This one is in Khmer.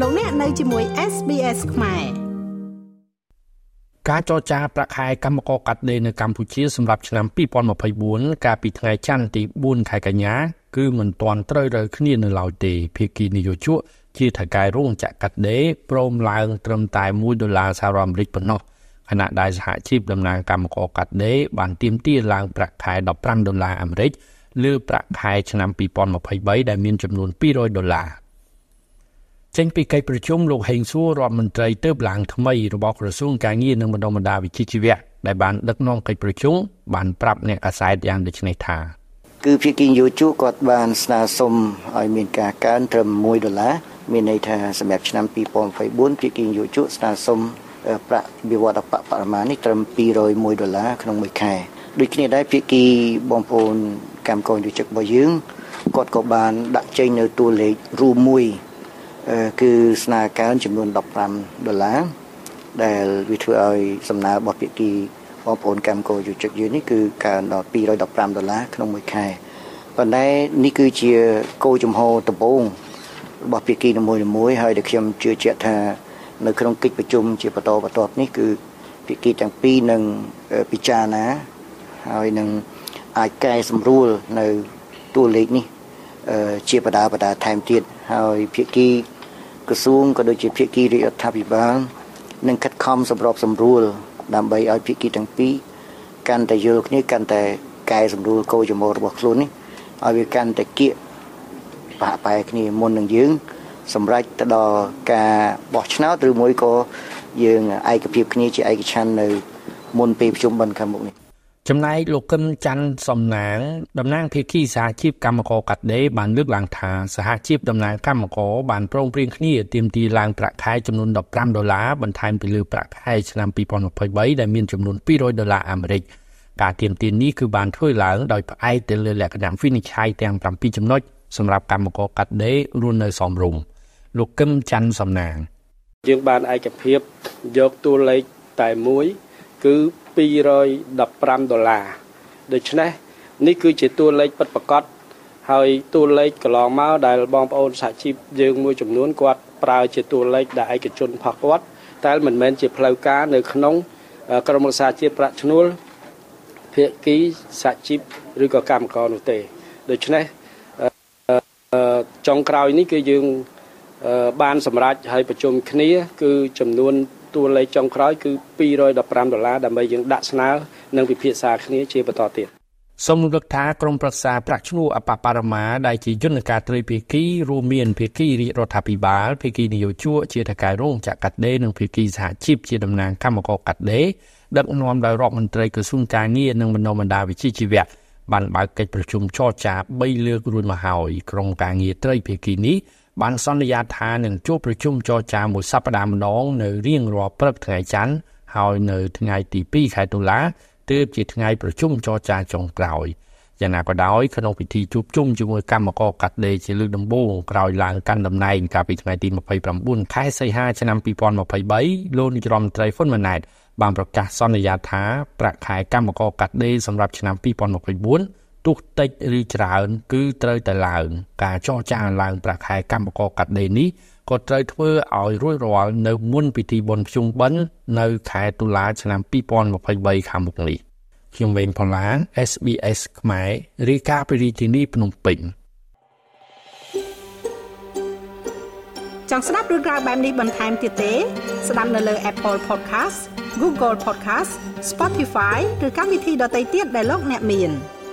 លោកអ្នកនៅជាមួយ SBS ខ្មែរការចរចាប្រាក់ខែកម្មករកាត់ដេរនៅកម្ពុជាសម្រាប់ឆ្នាំ2024កាលពីថ្ងៃច័ន្ទទី4ខែកញ្ញាគឺមិនទាន់ត្រូវរើគ្នានៅឡើយទេភាគីនយោជកជាថៅកែរោងចក្រកាត់ដេរព្រមឡើងត្រឹមតែ1ដុល្លារសហរដ្ឋអាមេរិកប៉ុណ្ណោះខណៈដែលសហជីពតំណាងកម្មករកាត់ដេរបានទាមទារឡើងប្រាក់ខែ15ដុល្លារអាមេរិកលើប្រាក់ខែឆ្នាំ2023ដែលមានចំនួន200ដុល្លារ ចេញពីកិច្ចប្រជុំលោកហេងសួររដ្ឋមន្ត្រីទៅឡើងថ្មីរបស់ក្រសួងការងារនិងបណ្ដុំបណ្ដាវិជ្ជាជីវៈដែលបានដឹកនាំកិច្ចប្រជុំបានប្រាប់អ្នកអាសែតយ៉ាងដូចនេះថាគឺភាគីយោជូគាត់បានស្នើសុំឲ្យមានការកើនត្រឹម1ដុល្លារមានន័យថាសម្រាប់ឆ្នាំ2024ភាគីយោជូស្នើសុំប្រាក់វិវត្តបបរមានេះត្រឹម201ដុល្លារក្នុងមួយខែដូចគ្នាដែរភាគីបងប្អូនកម្មករយុជិករបស់យើងគាត់ក៏បានដាក់ចេញនៅតួលេខរួមមួយ គឺស្នើកើនចំនួន15ដុល្លារដែលវាធ្វើឲ្យសំណើរបស់ភាគីបងប្អូនកម្មករយុជិកយើងនេះគឺកើនដល់215ដុល្លារក្នុងមួយខែប៉ុន្តែនេះគឺជាគោលចំហដំបូងរបស់ភាគីនីមួយៗហើយដែលខ្ញុំជឿជាក់ថានៅក្នុងកិច្ចប្រជុំជាបន្តបន្ទាប់នេះគឺភាគីទាំងពីរនឹងពិចារណាហើយនឹងអាចកែសម្រួលនៅតួលេខនេះជាបដាបដាថែមទៀតហើយភាគី ក្រសួងក៏ដូចជាភាគីរាជរដ្ឋាភិបាលនឹងខិតខំសម្របសម្រួល ដើម្បីឲ្យភាគីទាំងពីរកាន់តែយល់គ្នាកាន់តែកែសម្រួលគោលចំហរបស់ខ្លួននេះឲ្យវាកាន់តែគៀកបាក់បែកគ្នាមុននឹងយើង សម្រាប់ទៅដល់ការបោះឆ្នោតឬមួយក៏យើងឯកភាពគ្នាជាឯកច្ឆន្ទនៅមុនពេលប្រជុំបិណ្ឌខាងមុខនេះ ចំណែកលោកកឹមច័ន្ទសំណាងតំណាងភាគីសហជីពកម្មករកាត់ដេរបានលើកឡើងថាសហជីពតំណាងកម្មករបានព្រមព្រៀងគ្នាទាមទារឡើងប្រាក់ខែចំនួន15ដុល្លារបន្ថែមពីលើប្រាក់ខែឆ្នាំ2023ដែលមានចំនួន200ដុល្លារអាមេរិកការទាមទារនេះគឺបានធ្វើឡើងដោយផ្អែកទៅលើលក្ខណៈវិនិច្ឆ័យទាំង7ចំណុចសម្រាប់កម្មករកាត់ដេររស់នៅសមរម្យលោកកឹមច័ន្ទសំណាងយើងបានឯកភាពយកតួលេខតែមួយគឺ 215ដុល្លារដូច្នេះនេះគឺជាតួលេខពិតប្រាកដហើយតួលេខកន្លងមកដែលបងប្អូនសហជីពយើងមួយចំនួនគាត់ប្រើជាតួលេខដែលឯកជនផកគាត់តែមិនមែនជាផ្លូវការនៅក្នុង ក្រមរក្សាជាតិប្រាក់ឈ្នួលភាគីសហជីពឬក៏កម្មករនោះទេដូច្នេះចុងក្រោយនេះគឺយើងបានសម្រេចឲ្យប្រជុំគ្នា គឺចំនួន តួលេខចុងក្រោយគឺ215ដុល្លារដើម្បីយើងដាក់ស្នើនិងពិភាក្សាគ្នាជាបន្តទៀតសូមរំលឹកថាក្រមប្រឹក្សាប្រាក់ឈ្នួលអបបរមាដែលជាយន្តការត្រីភាគីរួមមានភាគីរាជរដ្ឋាភិបាលភាគីនយោជកជាថៅកែរោងចក្រកាត់ដេរនិងភាគីសហជីពជាតំណាងកម្មករកាត់ដេរដឹកនាំដោយរដ្ឋមន្ត្រីក្រសួងការងារនិងបណ្ដុំបណ្ដាវិជ្ជាជីវៈបានបើកកិច្ចប្រជុំចរចា3លើករួចមកហើយក្រុមការងារត្រីភាគីនេះ បានសន្យាថានឹងជួបប្រជុំចរចាមួយសប្តាហ៍ម្ដងនៅរៀងរាល់ព្រឹកថ្ងៃច័ន្ទហើយនៅថ្ងៃទី2ខែតុលាទើបជាថ្ងៃប្រជុំចរចាចុងក្រោយយ៉ាងណាក៏ដោយក្នុងពិធីជួបជុំជាមួយកម្មករកាត់ដេរជាលើកដំបូងក្រោយឡើងកាន់តំណែងកាលពីថ្ងៃទី29ខែសីហាឆ្នាំ2023លោកនាយរដ្ឋមន្ត្រីហ៊ុនម៉ាណែតបានប្រកាសសន្យាថាប្រាក់ខែកម្មករកាត់ដេរសម្រាប់ឆ្នាំ2024 ទោះតិចឬច្រើន គឺត្រូវតែឡើង ការចរចាឡើងប្រាក់ខែកម្មករកាត់ដេរនេះក៏ត្រូវធ្វើឲ្យរួចរាល់នៅមុនពិធីបុណ្យភ្ជុំបិណ្ឌនៅខែតុលាឆ្នាំ2023ខាងមុខនេះខ្ញុំវេងផល្លា SBS ខ្មែររាយការណ៍ពីរាជធានីភ្នំពេញចង់ស្ដាប់រឿងក្រៅបែបនេះបន្ថែមទៀតទេ ស្ដាប់នៅលើ Apple Podcast Google Podcast Spotify ឬកម្មវិធីដទៃទៀតដែលលោកអ្នកមាន។